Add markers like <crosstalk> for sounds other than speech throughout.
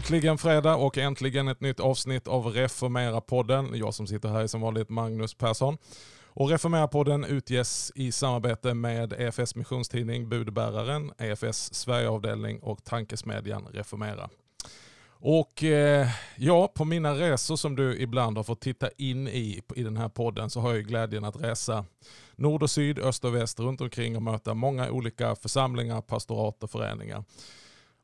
Äntligen fredag och äntligen ett nytt avsnitt av Reformera-podden. Jag som sitter här är som vanligt Magnus Persson. Och Reformera-podden utges i samarbete med EFS missionstidning Budbäraren, EFS Sverigeavdelning och tankesmedjan Reformera. Och eh, ja, på mina resor som du ibland har fått titta in i i den här podden så har jag glädjen att resa nord och syd, öst och väst runt omkring och möta många olika församlingar, pastorat och föreningar.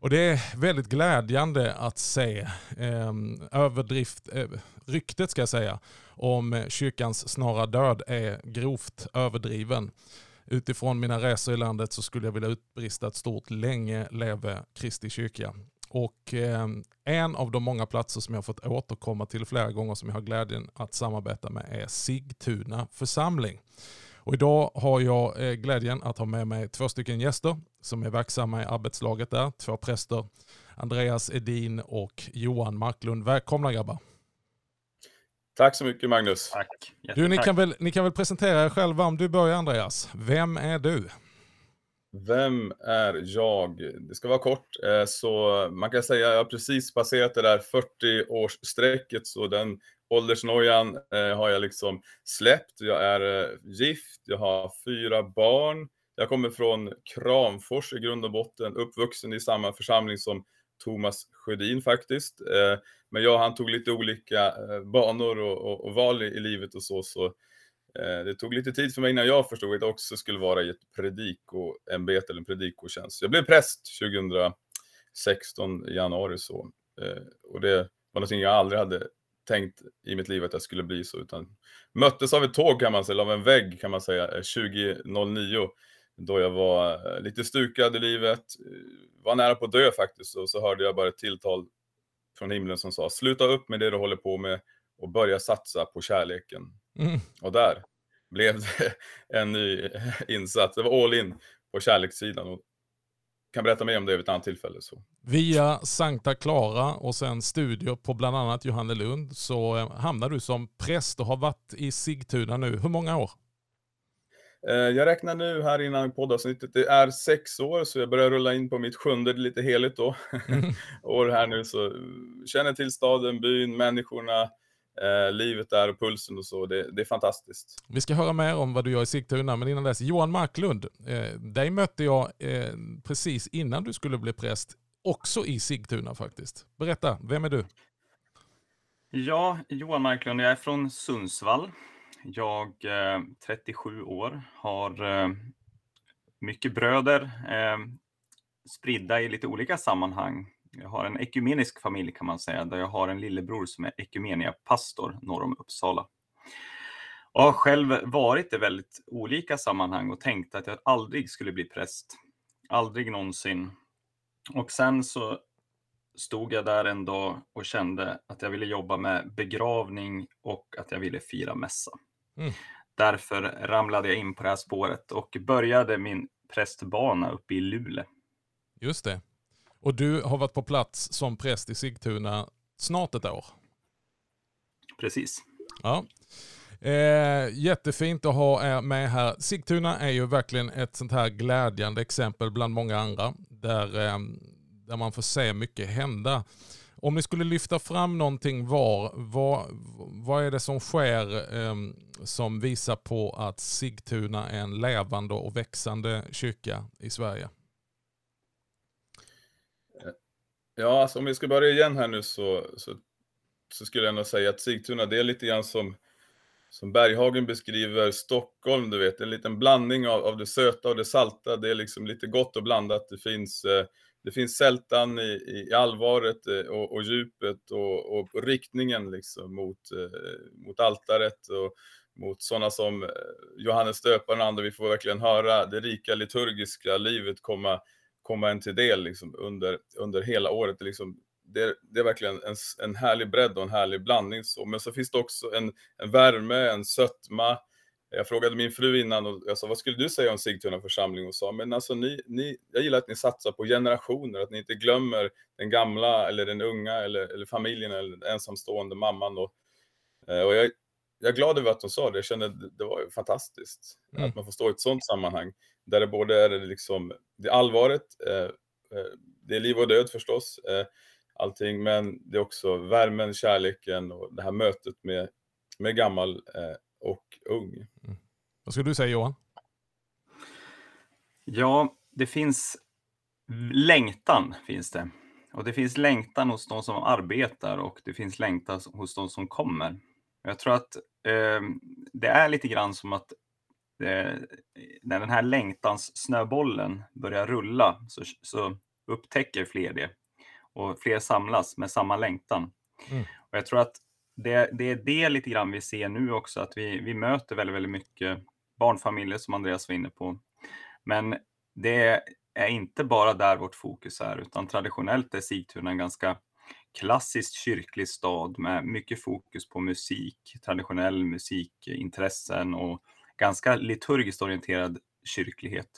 Och det är väldigt glädjande att se eh, överdrift, eh, ryktet ska jag säga, om kyrkans snara död är grovt överdriven. Utifrån mina resor i landet så skulle jag vilja utbrista ett stort länge leve Kristi kyrka. Och eh, en av de många platser som jag fått återkomma till flera gånger som jag har glädjen att samarbeta med är Sigtuna församling. Och idag har jag eh, glädjen att ha med mig två stycken gäster som är verksamma i arbetslaget där. Två präster, Andreas Edin och Johan Marklund. Välkomna grabbar. Tack så mycket Magnus. Tack. Du, ni, kan väl, ni kan väl presentera er själva om du börjar Andreas. Vem är du? Vem är jag? Det ska vara kort. Eh, så man kan säga att jag har precis passerat det där 40-årsstrecket så den åldersnojan eh, har jag liksom släppt. Jag är eh, gift, jag har fyra barn. Jag kommer från Kramfors i grund och botten, uppvuxen i samma församling som Thomas Sjödin faktiskt. Eh, men jag han tog lite olika eh, banor och, och, och val i, i, livet och så, så eh, det tog lite tid för mig innan jag förstod att jag också skulle vara i ett predikoämbete eller en predikotjänst. Jag blev präst 2016 i januari så. Och det var någonting jag aldrig hade tänkt i mitt liv att jag skulle bli så, utan möttes av ett tåg kan man säga, eller av en vägg kan man säga, 2009 då jag var eh, lite stukad i livet, eh, var nära på att dö faktiskt, och så hörde jag bara ett tilltal från himlen som sa sluta upp med det du håller på med och börja satsa på kärleken. Mm. Och där blev det <laughs> en ny insats. Det var all in på kärlekssidan. Och kan berätta mer om det vid ett annat tillfälle. Så. Via Sankta Clara och sen studier på bland annat Johannelund så eh, hamnar du som präst och har varit i Sigtuna nu. Hur många år? Eh, jag räknar nu här innan poddavsnittet, det är sex år, så jag börjar rulla in på mitt sjunde, lite heligt då, mm. <laughs> år här nu. Så känner till staden, byn, människorna, eh, livet där och pulsen och så. Det, det, är fantastiskt. Vi ska höra mer om vad du gör i Sigtuna, men innan dess, Johan Marklund, eh, dig mötte jag eh, precis innan du skulle bli präst, också i Sigtuna faktiskt. Berätta, vem är du? Ja, Johan Marklund, jag är från Sundsvall. Jag eh, 37 år, har eh, mycket bröder eh, spridda i lite olika sammanhang. Jag har en ekumenisk familj kan man säga, där jag har en lillebror som är ekumeniapastor norr om Uppsala. Jag har själv varit i väldigt olika sammanhang och tänkt att jag aldrig skulle bli präst. Aldrig någonsin. Och sen så stod jag där en dag och kände att jag ville jobba med begravning och att jag ville fira mässa. Mm. Därför ramlade jag in på det här spåret och började min prästbana uppe i Luleå. Just det. Och du har varit på plats som präst i Sigtuna snart ett år. Precis. Ja. Eh, jättefint att ha er med här. Sigtuna är ju verkligen ett sånt här glädjande exempel bland många andra där, eh, där man får se mycket hända. Om ni skulle lyfta fram någonting var, vad, vad är det som sker eh, som visar på att Sigtuna är en levande och växande kyrka i Sverige? Ja, alltså om vi ska börja igen här nu så, så, så skulle jag nog säga att Sigtuna, det är lite grann som, som Berghagen beskriver Stockholm, du vet, en liten blandning av, av det söta och det salta. Det är liksom lite gott och blandat. Det finns eh, det finns sältan i, i allvaret eh, och, och djupet och, och, riktningen liksom mot, eh, mot altaret och mot sådana som eh, Johannes döparen och andra. Vi får verkligen höra det rika liturgiska livet komma, komma en till del liksom under, under hela året. Det, liksom, det, det är verkligen en, en härlig bredd och en härlig blandning. Så. Men så finns det också en, en värme, en sötma, jag frågade min fru innan och jag sa, vad skulle du säga om Sigtuna församling? Och sa, men alltså ni, ni, jag gillar att ni satsar på generationer, att ni inte glömmer den gamla eller den unga eller, eller familjen eller ensamstående mamman. Och, eh, och jag, jag är glad över att hon sa det, jag kände det var fantastiskt mm. att man får stå i ett sådant sammanhang där det både är liksom det allvaret, eh, eh, det är liv och död förstås, allting, men det är också värmen, kärleken och det här mötet med, med gammal eh, och ung. Mm. Vad skulle du säga Johan? Ja, det finns längtan finns det. Och det finns längtan hos de som arbetar och det finns längtan hos de som kommer. Jag tror att eh, det är lite grann som att eh, när den här längtans snöbollen börjar rulla så, så upptäcker fler det och fler samlas med samma längtan. Mm. Och jag tror att det, det, är det lite grann vi ser nu också, att vi, vi möter väldigt, väldigt mycket barnfamiljer som Andreas var inne på. Men det är inte bara där vårt fokus är, utan traditionellt är Sigtuna en ganska klassiskt kyrklig stad med mycket fokus på musik, traditionell musikintressen och ganska liturgiskt orienterad kyrklighet.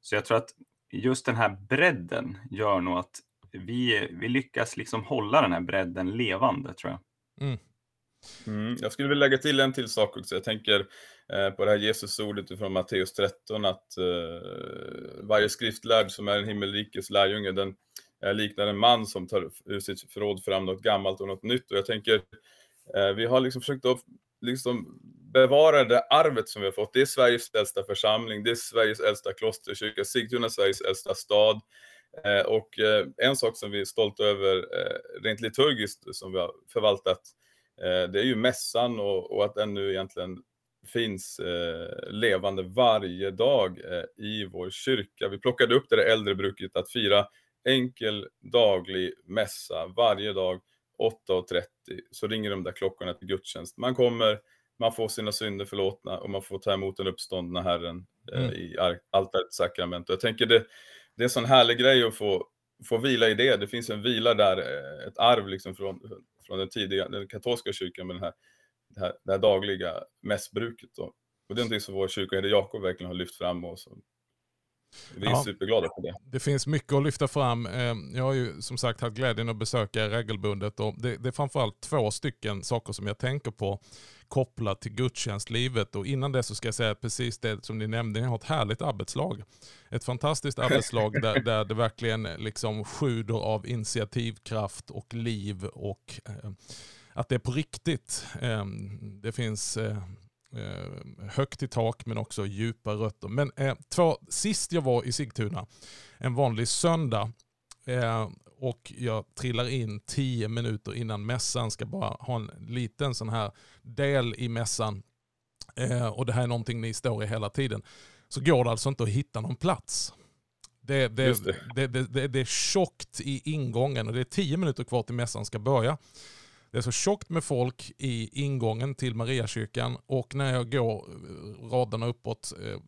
Så jag tror att just den här bredden gör nog att vi, vi lyckas liksom hålla den här bredden levande, tror jag. Mm. Mm, jag skulle vilja lägga till en till sak också. Jag tänker eh, på det här Jesusordet från Matteus 13, att eh, varje skriftlärd som är en himmelrikes lärjunge, den eh, liknar en man som tar ur sitt förråd fram något gammalt och något nytt. Och jag tänker, eh, vi har liksom försökt att liksom bevara det arvet som vi har fått. Det är Sveriges äldsta församling, det är Sveriges äldsta klosterkyrka, Sigtuna Sveriges äldsta stad. Eh, och eh, en sak som vi är stolta över eh, rent liturgiskt som vi har förvaltat, det är ju mässan och, och att den nu egentligen finns levande varje dag i vår kyrka. Vi plockade upp det äldre bruket att fira enkel daglig mässa varje dag 8.30 så ringer de där klockorna till gudstjänst. Man kommer, man får sina synder förlåtna och man får ta emot den uppståndna Herren mm. i altarets sakrament. Jag tänker det, det är en sån härlig grej att få, få vila i det. Det finns en vila där, eh, ett arv liksom från, från den tidiga, den katolska kyrkan med den här, det, här, det här dagliga mässbruket. Och det är någonting som vår kyrkoherde Jakob verkligen har lyft fram och som vi är ja, superglada för det. Det finns mycket att lyfta fram. Eh, jag har ju som sagt haft glädjen att besöka regelbundet och det, det är framförallt två stycken saker som jag tänker på kopplat till gudstjänstlivet. Och innan det så ska jag säga precis det som ni nämnde, ni har ett härligt arbetslag. Ett fantastiskt arbetslag <laughs> där, där det verkligen liksom sjuder av initiativkraft och liv och eh, att det är på riktigt. Eh, det finns eh högt i tak men också djupa rötter. Men eh, två, sist jag var i Sigtuna, en vanlig söndag, eh, och jag trillar in tio minuter innan mässan, ska bara ha en liten sån här del i mässan. Eh, och det här är någonting ni står i hela tiden. Så går det alltså inte att hitta någon plats. Det, det, det. det, det är tjockt i ingången och det är tio minuter kvar till mässan ska börja. Det är så tjockt med folk i ingången till Mariakyrkan och när jag går eh, raderna uppåt, eh,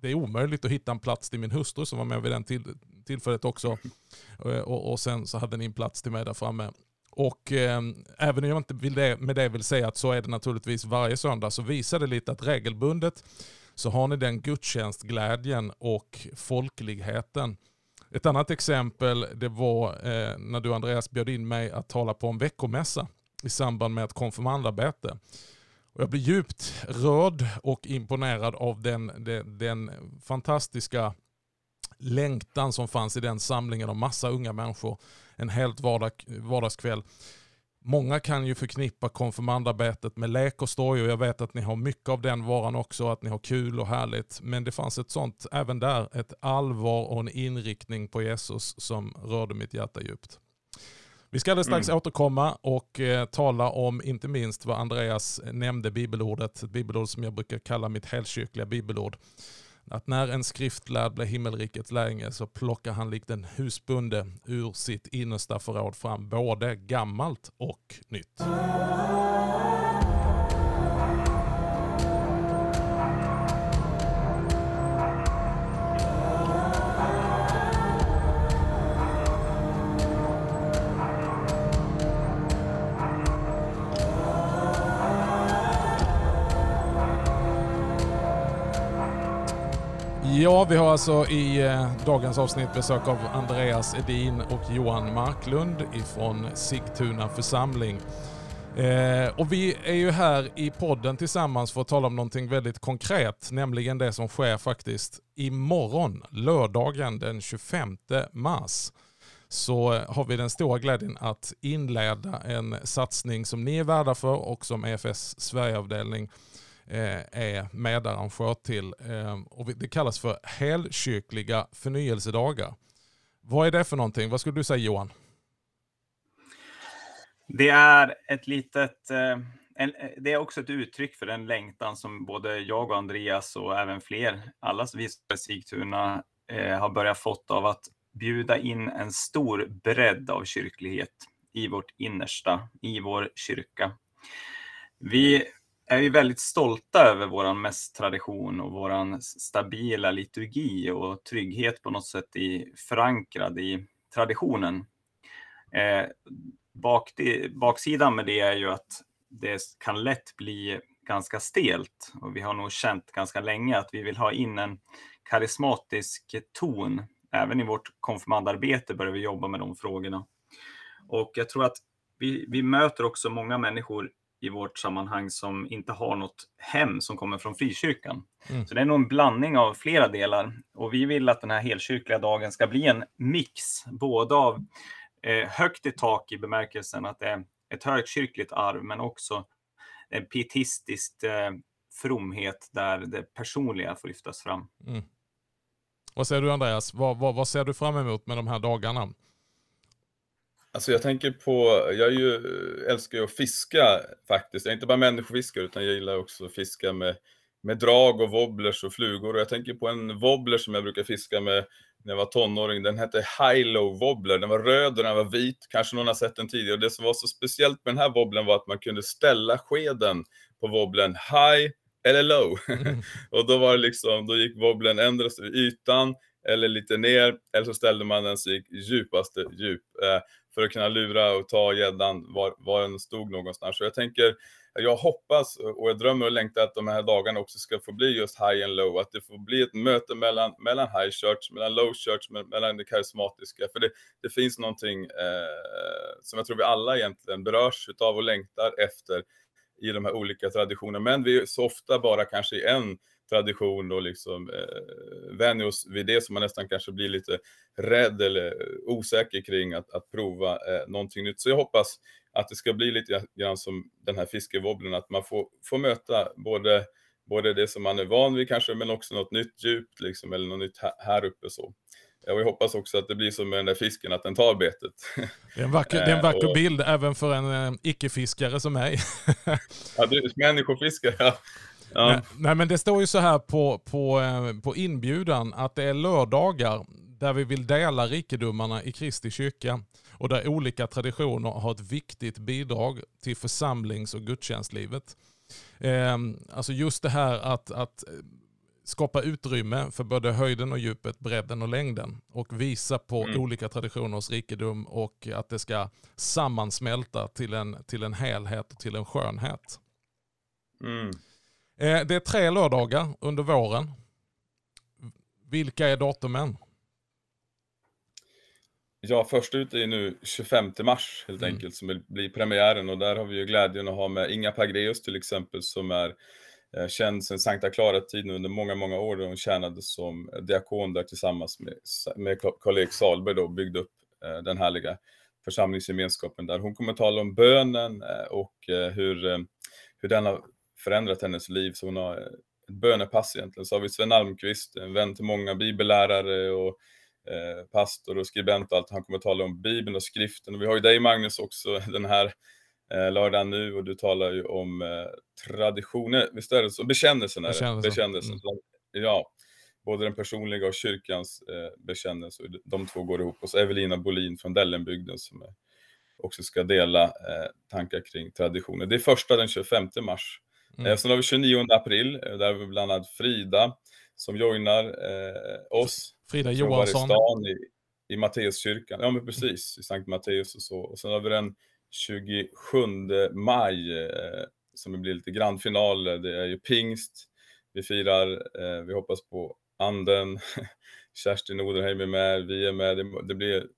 det är omöjligt att hitta en plats till min hustru som var med vid den till, tillfället också. Eh, och, och, sen så hade ni en plats till mig där framme. Och eh, även om jag inte vill det, med det vill säga att så är det naturligtvis varje söndag så visar det lite att regelbundet så har ni den gudstjänstglädjen och folkligheten. Ett annat exempel det var eh, när du Andreas bjöd in mig att tala på en veckomässa i samband med ett konfirmandarbete. Och jag blir djupt rörd och imponerad av den, den, den fantastiska längtan som fanns i den samlingen av massa unga människor en helt vardag, vardagskväll. Många kan ju förknippa konfirmandarbetet med lek och stoj och jag vet att ni har mycket av den varan också, att ni har kul och härligt. Men det fanns ett sånt, även där, ett allvar och en inriktning på Jesus som rörde mitt hjärta djupt. Vi ska alldeles strax mm. återkomma och eh, tala om inte minst vad Andreas nämnde bibelordet, ett bibelord som jag brukar kalla mitt helkyrkliga bibelord att när en skriftlärd blir himmelrikets lärjunge så plockar han likt en husbonde ur sitt innersta förråd fram både gammalt och nytt. Ja, vi har alltså i eh, dagens avsnitt besök av Andreas Edin och Johan Marklund ifrån Sigtuna församling. Eh, och vi är ju här i podden tillsammans för att tala om någonting väldigt konkret, nämligen det som sker faktiskt imorgon, lördagen den 25 mars. så eh, har vi den stora glädjen att inleda en satsning som ni är värda för och som EFS Sverigeavdelning eh, Eh, är medarrangör till. Ehm, och det kallas för helkyrkliga förnyelsedagar. Vad är det för någonting? Vad skulle du säga Johan? Det är ett litet, eh, en, eh, det är också ett uttryck för den längtan som både jag och Andreas och även fler, alla vi i Sigtuna, eh, har börjat fått av att bjuda in en stor bredd av kyrklighet i vårt innersta, i vår kyrka. Vi är ju väldigt stolta över vår mässtradition och vår stabila liturgi och trygghet på något sätt i, förankrad i traditionen. Eh, bak, baksidan med det är ju att det kan lätt bli ganska stelt och vi har nog känt ganska länge att vi vill ha in en karismatisk ton. Även i vårt konfirmandarbete börjar vi jobba med de frågorna. Och jag tror att vi, vi möter också många människor i vårt sammanhang som inte har något hem som kommer från frikyrkan. Mm. Så det är nog en blandning av flera delar. Och vi vill att den här helkyrkliga dagen ska bli en mix, både av eh, högt i tak i bemärkelsen att det är ett högkyrkligt arv, men också en pietistisk eh, fromhet där det personliga får lyftas fram. Mm. Vad säger du Andreas? Vad, vad, vad ser du fram emot med de här dagarna? Alltså jag tänker på, jag ju, älskar ju att fiska faktiskt. Jag är inte bara människofiskare utan jag gillar också att fiska med, med drag och wobblers och flugor. Och jag tänker på en wobbler som jag brukar fiska med när jag var tonåring. Den hette High-Low Wobbler. Den var röd och den var vit. Kanske någon har sett den tidigare. Och det som var så speciellt med den här wobblern var att man kunde ställa skeden på wobblern high eller low. Mm. <laughs> och då var det liksom, då gick wobblen ändras i ytan eller lite ner, eller så ställde man den så gick djupaste djup. För att kunna lura och ta gäddan var, var den stod någonstans. Så jag tänker, jag hoppas och jag drömmer och längtar att de här dagarna också ska få bli just high and low, att det får bli ett möte mellan, mellan high church, mellan low church, mellan det karismatiska. För det, det finns någonting eh, som jag tror vi alla egentligen berörs utav och längtar efter i de här olika traditionerna. Men vi är så ofta bara kanske i en tradition och liksom eh, vänjer oss vid det som man nästan kanske blir lite rädd eller osäker kring att, att prova eh, någonting nytt. Så jag hoppas att det ska bli lite grann som den här fiskewobblen, att man får, får möta både, både det som man är van vid kanske, men också något nytt djupt liksom, eller något nytt här, här uppe så. Jag hoppas också att det blir som med den där fisken, att den tar betet. <laughs> Det är en vacker, är en vacker och, bild även för en eh, icke-fiskare som mig. <laughs> ja, du, människofiskare, ja. Ja. Nej, nej, men det står ju så här på, på, eh, på inbjudan att det är lördagar där vi vill dela rikedomarna i Kristi kyrka och där olika traditioner har ett viktigt bidrag till församlings och gudstjänstlivet. Eh, alltså just det här att, att skapa utrymme för både höjden och djupet, bredden och längden och visa på mm. olika traditioners rikedom och att det ska sammansmälta till en, till en helhet och till en skönhet. Mm. Eh, det är tre lördagar under våren. Vilka är datumen? Ja, först ut är nu 25 mars helt mm. enkelt som blir premiären och där har vi ju glädjen att ha med Inga Pagreus till exempel som är eh, känd sedan Sankta Clara-tiden under många, många år. Då hon tjänade som diakon där tillsammans med, med Karl-Erik Salberg då och byggde upp eh, den härliga församlingsgemenskapen där. Hon kommer att tala om bönen och hur, hur den har förändrat hennes liv. Så hon har ett bönepass egentligen. Så har vi Sven Almqvist, en vän till många bibellärare och eh, pastor och skribent och allt. Han kommer att tala om Bibeln och skriften. Och vi har ju dig Magnus också <laughs> den här eh, lördagen nu och du talar ju om eh, traditioner, visst är det så? Bekännelsen är det. Bekännelsen. Bekännelsen. Mm. Ja, både den personliga och kyrkans eh, bekännelse. De två går ihop. Och så Evelina Bolin från Dellenbygden som är, också ska dela eh, tankar kring traditioner. Det är första den 25 mars. Mm. Eh, sen har vi 29 april, eh, där har vi bland annat Frida som joinar eh, oss. Frida Johansson. I, i Matteuskyrkan, ja men precis, i Sankt Matteus och så. Och sen har vi den 27 maj eh, som blir lite grandfinal, det är ju pingst. Vi firar, eh, vi hoppas på anden. <laughs> Kerstin Odenheim är med, vi är med. Det, det, blir,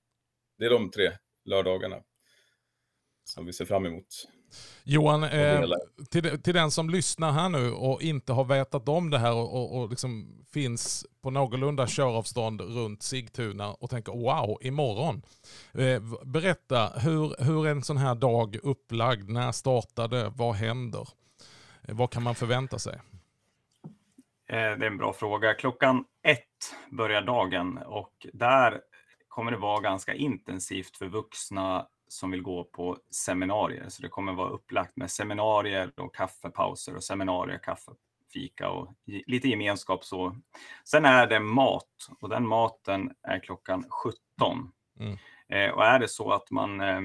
det är de tre lördagarna som vi ser fram emot. Johan, eh, till, till den som lyssnar här nu och inte har vetat om det här och, och, och liksom finns på någorlunda köravstånd runt Sigtuna och tänker wow, imorgon. Eh, berätta, hur, hur är en sån här dag upplagd? När startade? Vad händer? Eh, vad kan man förvänta sig? Eh, det är en bra fråga. Klockan ett börjar dagen och där kommer det vara ganska intensivt för vuxna som vill gå på seminarier. Så det kommer vara upplagt med seminarier och kaffepauser och seminarier, kaffefika och lite gemenskap så. Sen är det mat och den maten är klockan 17. Mm. Eh, och är det så att man, eh,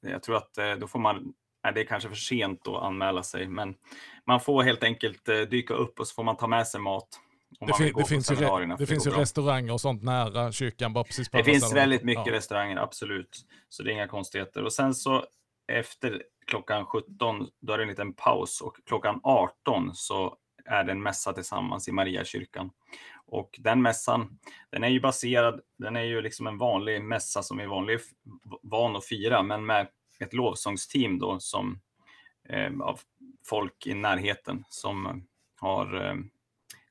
jag tror att eh, då får man Nej, det är kanske för sent att anmäla sig, men man får helt enkelt eh, dyka upp och så får man ta med sig mat. Det, fin det, finns ju, det finns ju restauranger och sånt nära kyrkan. Bara precis det finns väldigt mycket ja. restauranger, absolut. Så det är inga konstigheter. Och sen så efter klockan 17, då är det en liten paus och klockan 18 så är det en mässa tillsammans i Mariakyrkan. Och den mässan, den är ju baserad, den är ju liksom en vanlig mässa som är vanlig, van att fira, men med ett lovsångsteam då som eh, av folk i närheten som har eh,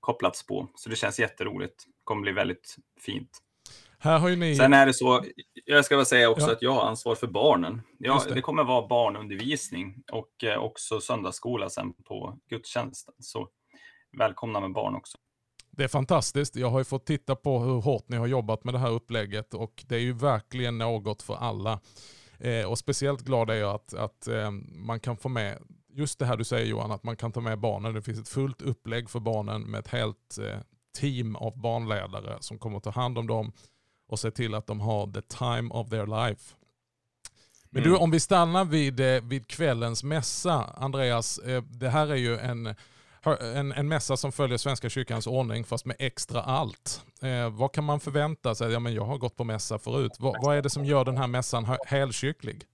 kopplats på. Så det känns jätteroligt. Det kommer bli väldigt fint. Här har ni... Sen är det så, jag ska väl säga också ja. att jag har ansvar för barnen. Ja, det. det. kommer vara barnundervisning och eh, också söndagsskola sen på gudstjänsten. Så välkomna med barn också. Det är fantastiskt. Jag har ju fått titta på hur hårt ni har jobbat med det här upplägget och det är ju verkligen något för alla. Eh, och speciellt glad är jag att, att eh, man kan få med just det här du säger Johan, att man kan ta med barnen. Det finns ett fullt upplägg för barnen med ett helt eh, team av barnledare som kommer ta hand om dem och se till att de har the time of their life. Men mm. du, om vi stannar vid, eh, vid kvällens mässa, Andreas, eh, det här är ju en, en, en mässa som följer Svenska kyrkans ordning fast med extra allt. Eh, vad kan man förvänta sig? Ja, men jag har gått på mässa förut. Vad, vad är det som gör den här mässan helkyrklig?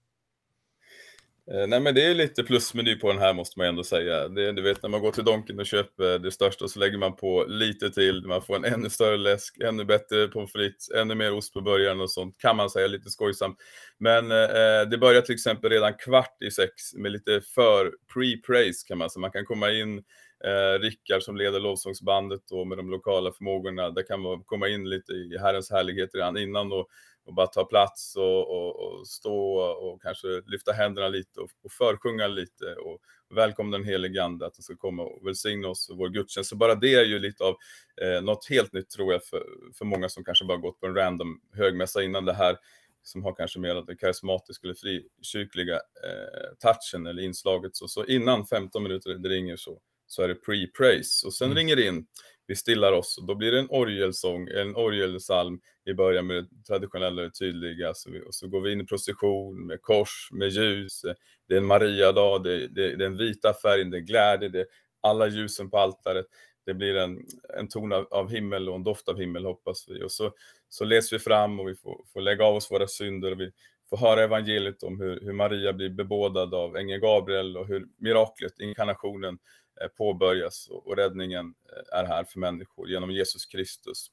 Eh, nej men det är lite plusmeny på den här måste man ändå säga. Det, du vet när man går till Donken och köper det största så lägger man på lite till, man får en ännu större läsk, ännu bättre pommes frites, ännu mer ost på början och sånt kan man säga, lite skojsamt. Men eh, det börjar till exempel redan kvart i sex med lite för pre-praise kan man säga. Man kan komma in, eh, Rickard som leder lovsångsbandet då med de lokala förmågorna, där kan man komma in lite i Herrens härlighet redan innan och och bara ta plats och, och, och, stå och kanske lyfta händerna lite och, och försjunga lite och välkomna den helige Ande att han ska komma och välsigna oss och vår gudstjänst. Så bara det är ju lite av eh, något helt nytt tror jag för, för många som kanske bara gått på en random högmässa innan det här som har kanske mer den karismatiska eller frikyrkliga eh, touchen eller inslaget. Så, så innan 15 minuter det ringer så, så är det pre-praise och sen mm. ringer det in vi stillar oss. Och då blir det en orgelsång, en orgelsalm i början med det traditionella och tydliga. Så vi, och så går vi in i procession med kors, med ljus. Det är en Maria-dag, det, det, det är den vita färgen, det är glädje, det är alla ljusen på altaret. Det blir en, en ton av, av, himmel och en doft av himmel hoppas vi. Och så, så läser vi fram och vi får, får lägga av oss våra synder och vi får höra evangeliet om hur, hur Maria blir bebådad av ängeln Gabriel och hur miraklet, inkarnationen, Eh, påbörjas och räddningen eh, är här för människor genom Jesus Kristus.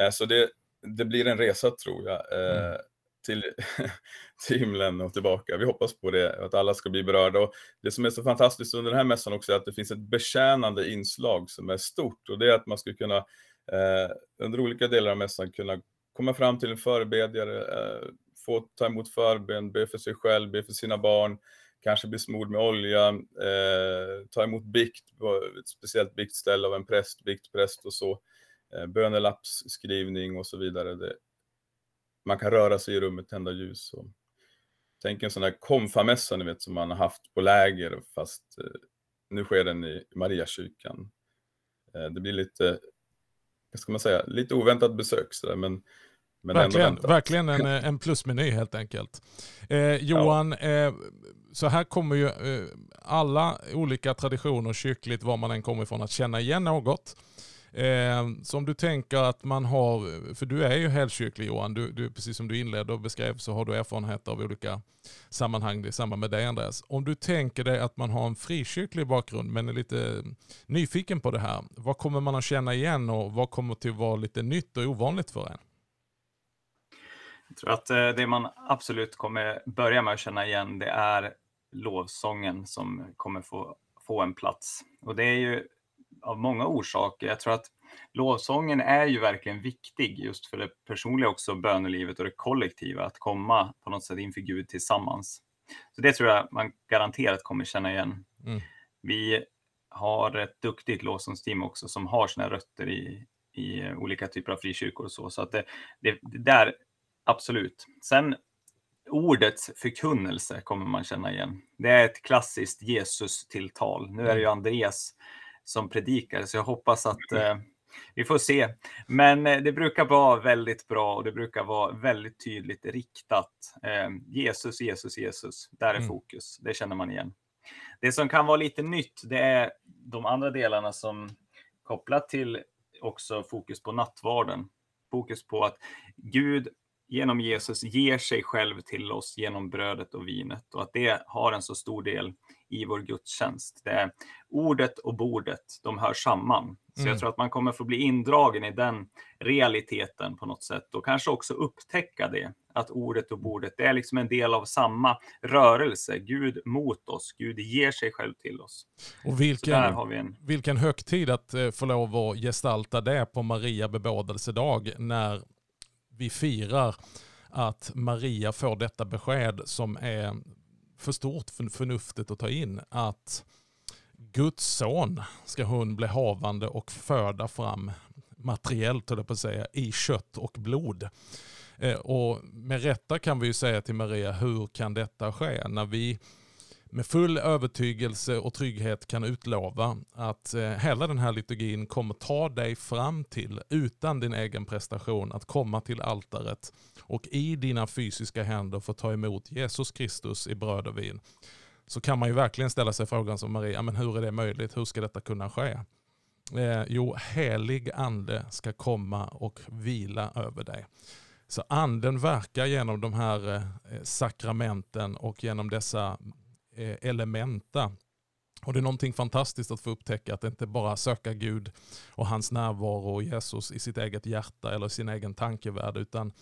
Eh, så det, det blir en resa tror jag mm. till, <laughs> till himlen och tillbaka. Vi hoppas på det, att alla ska bli berörda. Och det som är så fantastiskt under den här mässan också är att det finns ett betjänande inslag som är stort och det är att man ska kunna under olika delar av mässan kunna komma fram till en förebedjare, få ta emot förbön, be för sig själv, be för sina barn, kanske bli smord med olja, eh, ta emot bikt på ett speciellt biktställe av en präst, biktpräst och så, eh, bönelappsskrivning och så vidare. Det, man kan röra sig i rummet, tända ljus. Och, tänk en sån här konfamässa ni vet som man har haft på läger fast eh, nu sker den i Mariakyrkan. Eh, det blir lite, vad ska man säga, lite oväntat besök sådär, men men verkligen, verkligen en, <laughs> en plusmeny helt enkelt. Eh, Johan, ja. eh, så här kommer ju eh, alla olika traditioner kyrkligt, var man än kommer ifrån, att känna igen något. Eh, så om du tänker att man har, för du är ju helkyrklig Johan, du, du, precis som du inledde och beskrev så har du erfarenhet av olika sammanhang i samband med dig Andreas. Om du tänker dig att man har en frikyrklig bakgrund men är lite nyfiken på det här, vad kommer man att känna igen och vad kommer till att vara lite nytt och ovanligt för en? Jag tror att eh, det man absolut kommer börja med att känna igen det är lovsången som kommer få, få en plats. Och det är ju av många orsaker. Jag tror att lovsången är ju verkligen viktig just för det personliga också, bönelivet och det kollektiva, att komma på något sätt inför Gud tillsammans. Så det tror jag man garanterat kommer känna igen. Mm. Vi har ett duktigt lovsångsteam också som har sina rötter i, i olika typer av frikyrkor och så. Så att det, det, det där, absolut. Sen ordets förkunnelse kommer man känna igen. Det är ett klassiskt Jesus-tilltal. Nu är det ju mm. Andreas som predikar, så jag hoppas att mm. eh, vi får se. Men eh, det brukar vara väldigt bra och det brukar vara väldigt tydligt riktat. Eh, Jesus, Jesus, Jesus. Där är mm. fokus. Det känner man igen. Det som kan vara lite nytt, det är de andra delarna som kopplat till också fokus på nattvarden. Fokus på att Gud genom Jesus ger sig själv till oss genom brödet och vinet och att det har en så stor del i vår gudstjänst. Det är ordet och bordet, de hör samman. Så mm. jag tror att man kommer få bli indragen i den realiteten på något sätt och kanske också upptäcka det, att ordet och bordet, det är liksom en del av samma rörelse. Gud mot oss, Gud ger sig själv till oss. Och vilken, en... vilken högtid att eh, få lov att gestalta det på Maria bebådelsedag när vi firar att Maria får detta besked som är för stort för förnuftet att ta in. Att Guds son ska hon bli havande och föda fram materiellt, på att säga, i kött och blod. Eh, och med rätta kan vi ju säga till Maria, hur kan detta ske? När vi med full övertygelse och trygghet kan utlova att eh, hela den här liturgin kommer ta dig fram till, utan din egen prestation, att komma till altaret och i dina fysiska händer få ta emot Jesus Kristus i bröd och vin. Så kan man ju verkligen ställa sig frågan som Maria, men hur är det möjligt? Hur ska detta kunna ske? Eh, jo, helig ande ska komma och vila över dig. Så anden verkar genom de här eh, sakramenten och genom dessa Eh, elementa. Och det är någonting fantastiskt att få upptäcka att det inte bara söka Gud och hans närvaro och Jesus i sitt eget hjärta eller sin egen tankevärld utan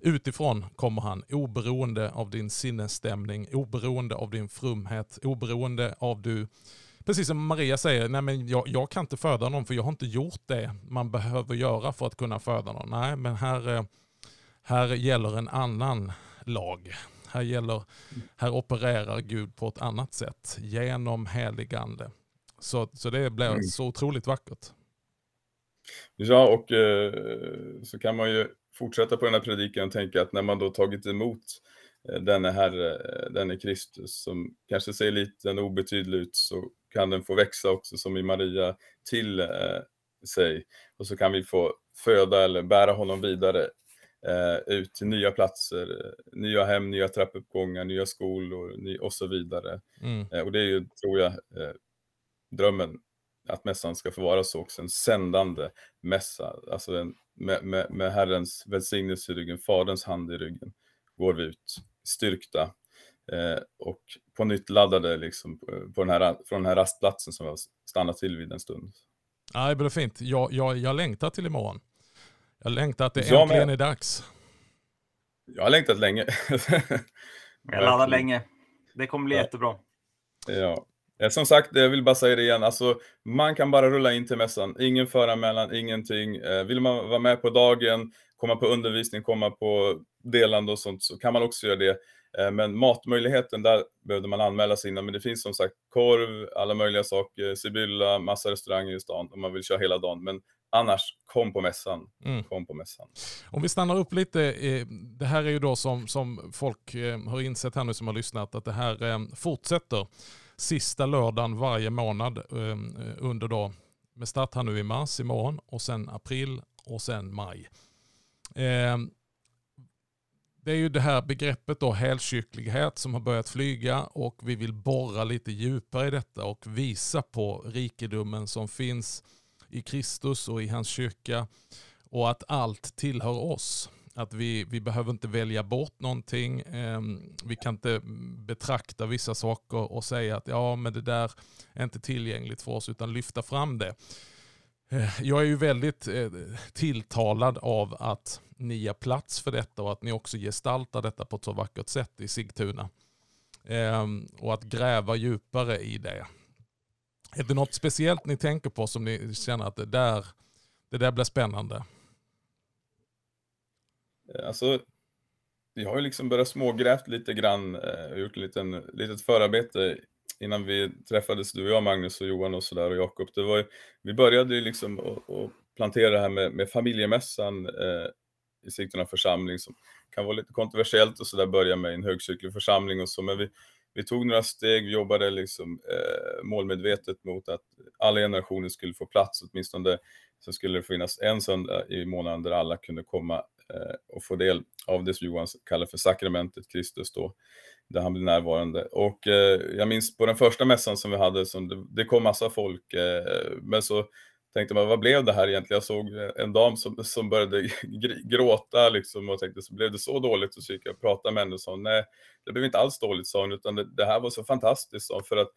utifrån kommer han oberoende av din sinnesstämning, oberoende av din frumhet, oberoende av du Precis som Maria säger, nej men jag, jag, kan inte föda någon för jag har inte gjort det man behöver göra för att kunna föda någon. Nej, men här, eh, här gäller en annan lag. Här, gäller, här opererar Gud på ett annat sätt genom heligande. Så, så det blir mm. så otroligt vackert. Ja, och eh, så kan man ju fortsätta på den här predikan och tänka att när man då tagit emot eh, denne Herre, eh, denne Kristus, som kanske ser liten och obetydlig ut, så kan den få växa också som i Maria till eh, sig. Och så kan vi få föda eller bära honom vidare ut till nya platser, nya hem, nya trappuppgångar, nya skolor och så vidare. Mm. Eh, och det är ju, tror jag, eh, drömmen att mässan ska få vara så också, en sändande mässa, alltså en, med, med, med Herrens välsignelse i ryggen, Faderns hand i ryggen, går vi ut styrkta eh, och på nytt laddade liksom på den här, från den här rastplatsen som vi har stannat till vid en stund. Ja, det blir fint. Jag, jag, jag längtar till imorgon. Jag längtar att det jag äntligen med. är dags. Jag har längtat länge. <laughs> jag laddar länge. Det kommer bli ja. jättebra. Ja. Som sagt, jag vill bara säga det igen, alltså, man kan bara rulla in till mässan. Ingen föranmälan, ingenting. Eh, vill man vara med på dagen, komma på undervisning, komma på delande och sånt, så kan man också göra det. Eh, men matmöjligheten, där behövde man anmäla sig innan. Men det finns som sagt korv, alla möjliga saker, Sibylla, massa restauranger i stan om man vill köra hela dagen. Men annars, kom på mässan. Mm. Kom på mässan. Om vi stannar upp lite, eh, det här är ju då som, som folk eh, har insett här nu som har lyssnat, att det här eh, fortsätter sista lördagen varje månad under då, med start här nu i mars imorgon och sen april och sen maj. Det är ju det här begreppet då helkyrklighet som har börjat flyga och vi vill borra lite djupare i detta och visa på rikedomen som finns i Kristus och i hans kyrka och att allt tillhör oss. Att vi, vi behöver inte välja bort någonting. Ehm, vi kan inte betrakta vissa saker och säga att ja, men det där är inte tillgängligt för oss, utan lyfta fram det. Eh, jag är ju väldigt eh, tilltalad av att ni ger plats för detta och att ni också gestaltar detta på ett så vackert sätt i Sigtuna. Ehm, och att gräva djupare i det. Är det något speciellt ni tänker på som ni känner att det där, det där blir spännande? Eh, alltså, vi har ju liksom börjat smågrävt lite grann eh, och gjort ett litet förarbete innan vi träffades, du och jag Magnus och Johan och sådär och Jakob. vi började ju liksom att plantera det här med, med familjemässan eh, i Sigtuna församling som kan vara lite kontroversiellt och sådär, börja med en högkyrklig församling och så, men vi, vi tog några steg, vi jobbade liksom eh, målmedvetet mot att alla generationer skulle få plats, åtminstone så skulle det finnas en söndag i månaden där alla kunde komma eh, och få del av det som Johan kallar för sakramentet Kristus då, där han blir närvarande. Och eh, jag minns på den första mässan som vi hade, som det, det kom massa folk, eh, men så tänkte man, vad blev det här egentligen? Jag såg en dam som, som började <laughs> gråta liksom och tänkte, så blev det så dåligt? Och så gick jag och pratade med henne och sa, nej, det blev inte alls dåligt, sa hon, utan det, det här var så fantastiskt, sa för att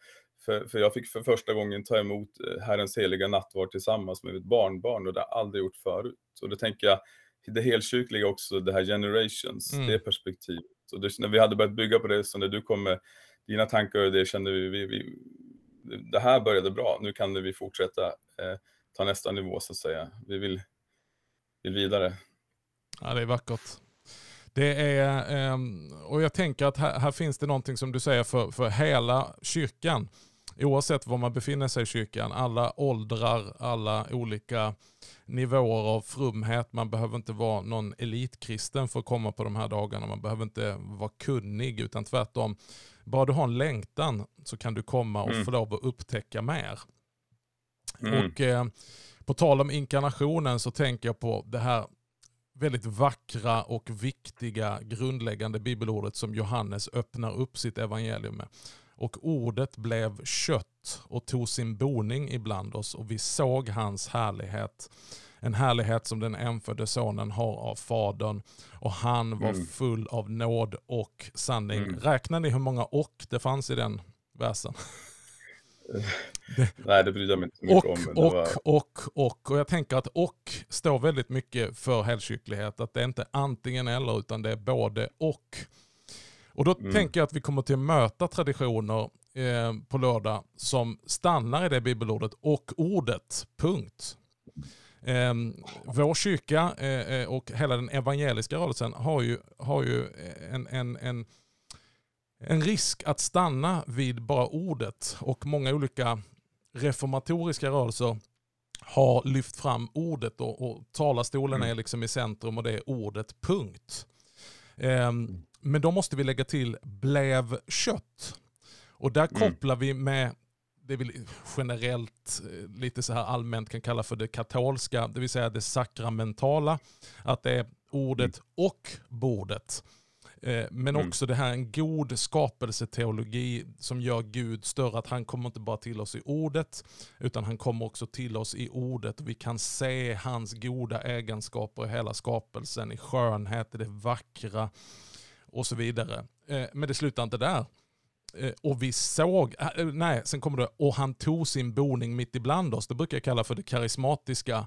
för, för jag fick för första gången ta emot eh, Herrens heliga nattvard tillsammans med mitt barnbarn och det har jag aldrig gjort förut. Och då tänker jag, det helkyrkliga också, det här generations, mm. det perspektivet. Och det, när vi hade börjat bygga på det, så när du kom med dina tankar och det kände vi, vi, vi det här började bra, nu kan vi fortsätta. Eh, ta nästa nivå så att säga. Vi vill, vill vidare. Ja, det är vackert. Det är, ehm, och jag tänker att här, här, finns det någonting som du säger för, för hela kyrkan. Oavsett var man befinner sig i kyrkan, alla åldrar, alla olika nivåer av frumhet. Man behöver inte vara någon elitkristen för att komma på de här dagarna. Man behöver inte vara kunnig, utan tvärtom. Bara du har en längtan så kan du komma och mm. få lov att upptäcka mer. Mm. Och eh, på tal om inkarnationen så tänker jag på det här väldigt vackra och viktiga grundläggande bibelordet som Johannes öppnar upp sitt evangelium med. Och ordet blev kött och tog sin boning ibland oss och vi såg hans härlighet. En härlighet som den enfödde sonen har av fadern. Och han var mm. full av nåd och sanning. Mm. Räknar ni hur många och det fanns i den versen? <laughs> Nej, det bryr jag mig inte så mycket och, om. Och, var... och, och, och jag tänker att och står väldigt mycket för helkyrklighet. Att det är inte antingen eller utan det är både och. Och då mm. tänker jag att vi kommer till att möta traditioner eh, på lördag som stannar i det bibelordet och ordet, punkt. Eh, vår kyrka eh, eh och hela den evangeliska rörelsen har ju, har ju en, en, en en risk att stanna vid bara ordet och många olika reformatoriska rörelser har lyft fram ordet och, och talarstolen mm. är liksom i centrum och det är ordet punkt. Um, men då måste vi lägga till blev kött. Och där mm. kopplar vi med det vi generellt eh, lite så här allmänt kan kalla för det katolska, det vill säga det sakramentala. Att det är ordet mm. och bordet. Eh, men mm. också det här en god skapelseteologi som gör Gud större. Att han kommer inte bara till oss i ordet, utan han kommer också till oss i ordet. Vi kan se hans goda egenskaper i hela skapelsen, i skönhet, i det vackra och så vidare. Eh, men det slutar inte där. Eh, och vi såg, nej, sen kommer det, och han tog sin boning mitt ibland oss. Det brukar jag kalla för det karismatiska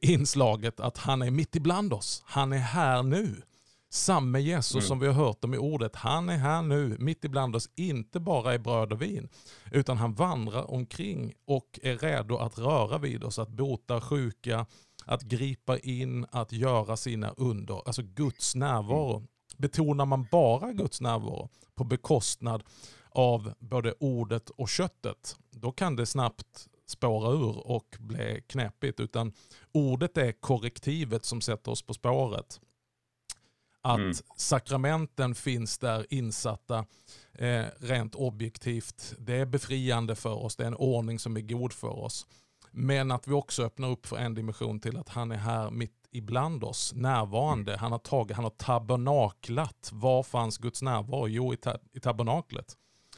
inslaget, att han är mitt ibland oss. Han är här nu. Samme Jesus mm. som vi har hört om i ordet, han är här nu mitt ibland oss, inte bara i bröd och vin, utan han vandrar omkring och är redo att röra vid oss, att bota sjuka, att gripa in, att göra sina under. Alltså Guds närvaro. Mm. Betonar man bara Guds närvaro på bekostnad av både ordet och köttet, då kan det snabbt spåra ur och bli knäppigt. Utan ordet är korrektivet som sätter oss på spåret. Att mm. sakramenten finns där insatta eh, rent objektivt. Det är befriande för oss, det är en ordning som är god för oss. Men att vi också öppnar upp för en dimension till att han är här mitt ibland oss, närvarande. Mm. Han har tagit, han har tabernaklat. Var fanns Guds närvaro? Jo, i, ta, i tabernaklet.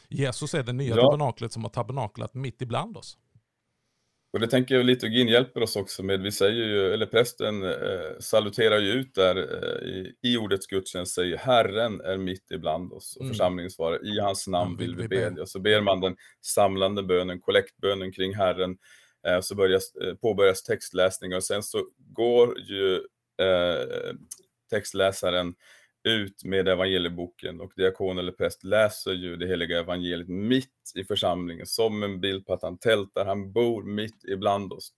Jesus är det nya ja. tabernaklet som har tabernaklat mitt ibland oss. Och det tänker jag liturgin hjälper oss också med. Vi säger ju, eller prästen eh, saluterar ju ut där eh, i, i ordets gudstjänst, säger Herren är mitt ibland oss. Och mm. församlingen svarar, i hans namn vill vi bedja. Så ber man den samlande bönen, kollektbönen kring Herren. Eh, så börjas, eh, påbörjas textläsning och sen så går ju eh, textläsaren ut med evangelieboken och diakon eller präst läser ju det heliga evangeliet mitt i församlingen som en bild på att han tältar, han bor mitt ibland oss.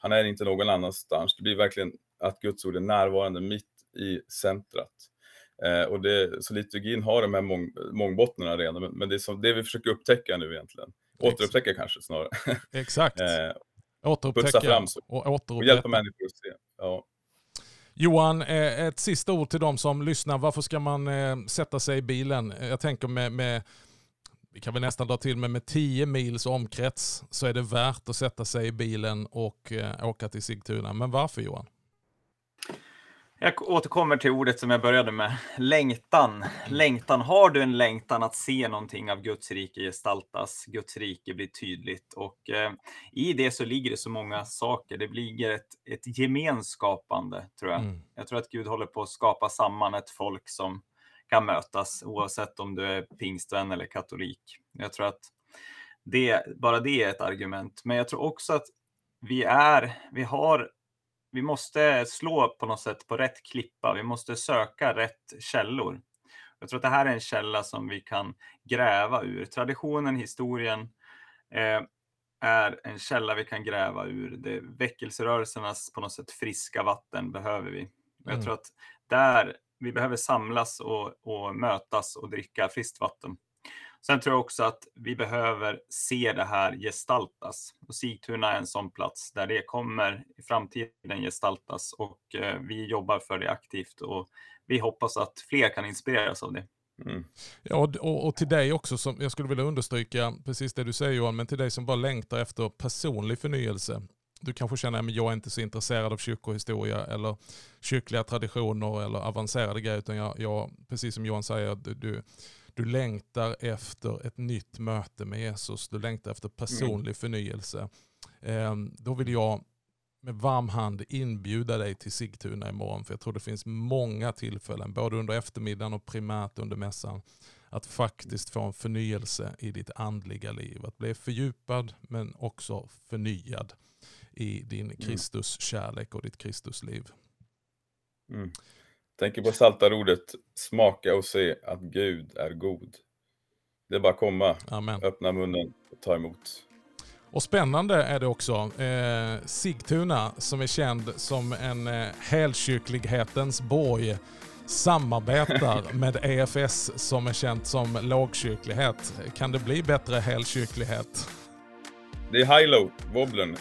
Han är inte någon annanstans. Det blir verkligen att Guds ord är närvarande mitt i centrat. Eh, och det, så liturgin har de här mång, mångbottnarna redan, men, men det är som, det vi försöker upptäcka nu egentligen. Återupptäcka kanske snarare. Exakt. <laughs> eh, återupptäcka fram så. och återupprätta. Och hjälpa människor att se. Ja. Johan, eh, ett sista ord till de som lyssnar. Varför ska man eh, sätta sig i bilen? Jag tänker med, med vi kan väl nästan dra till med med 10 mils omkrets så är det värt att sätta sig i bilen och eh, åka till Sigtuna. Men varför Johan? Jag återkommer till ordet som jag började med. Längtan. Längtan. Har du en längtan att se någonting av Guds rike gestaltas, Guds rike blir tydligt och eh, i det så ligger det så många saker. Det ligger ett, ett gemenskapande tror jag. Mm. Jag tror att Gud håller på att skapa samman ett folk som kan mötas oavsett om du är pingstvän eller katolik. Jag tror att det, bara det är ett argument. Men jag tror också att vi är, vi har vi måste slå på något sätt på rätt klippa. Vi måste söka rätt källor. Jag tror att det här är en källa som vi kan gräva ur. Traditionen, historien eh, är en källa vi kan gräva ur. Det, väckelserörelsernas på något sätt friska vatten behöver vi. Och jag mm. tror att där vi behöver samlas och, och mötas och dricka friskt vatten. Sen tror jag också att vi behöver se det här gestaltas. Och Sigtuna är en sån plats där det kommer i framtiden gestaltas och eh, vi jobbar för det aktivt och vi hoppas att fler kan inspireras av det. Mm. Ja, och, och, till dig också, som jag skulle vilja understryka precis det du säger Johan, men till dig som bara längtar efter personlig förnyelse. Du kanske känner att jag är inte så intresserad av kyrkohistoria eller kyrkliga traditioner eller avancerade grejer, utan jag, jag precis som Johan säger, du, du längtar efter ett nytt möte med Jesus. Du längtar efter personlig mm. förnyelse. Ehm, då vill jag med varm hand inbjuda dig till Sigtuna imorgon. För jag tror det finns många tillfällen, både under eftermiddagen och primärt under mässan, att faktiskt få en förnyelse i ditt andliga liv. Att bli fördjupad men också förnyad i din mm. Kristus kärlek och ditt Kristusliv. Mm. Tänker på saltarordet smaka och se att Gud är god. Det är bara att komma, Amen. öppna munnen och ta emot. Och spännande är det också. Eh, Sigtuna som är känd som en eh, helkyrklighetens borg samarbetar <laughs> med EFS som är känt som lågkyrklighet. Kan det bli bättre helkyrklighet? Det är high-low, wobblern.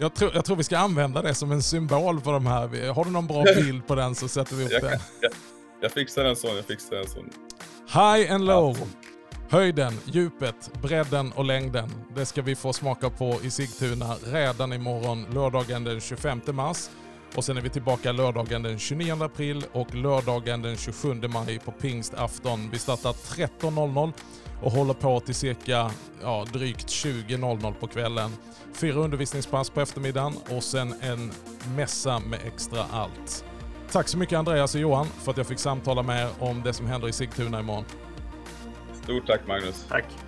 Jag tror, jag tror vi ska använda det som en symbol för de här. Har du någon bra <laughs> bild på den så sätter vi upp jag den. jag, jag fixar en sån, jag fixar en sån. High and low. Höjden, djupet, bredden och längden. Det ska vi få smaka på i Sigtuna redan imorgon, lördagen den 25 mars. Och sen är vi tillbaka lördagen den 29 april och lördagen den 27 maj på pingstafton. Vi startar 13.00 och håller på till cirka ja, drygt 20.00 på kvällen. Fyra undervisningspass på eftermiddagen och sen en mässa med extra allt. Tack så mycket Andreas och Johan för att jag fick samtala med er om det som händer i Sigtuna imorgon. Stort tack Magnus. Tack.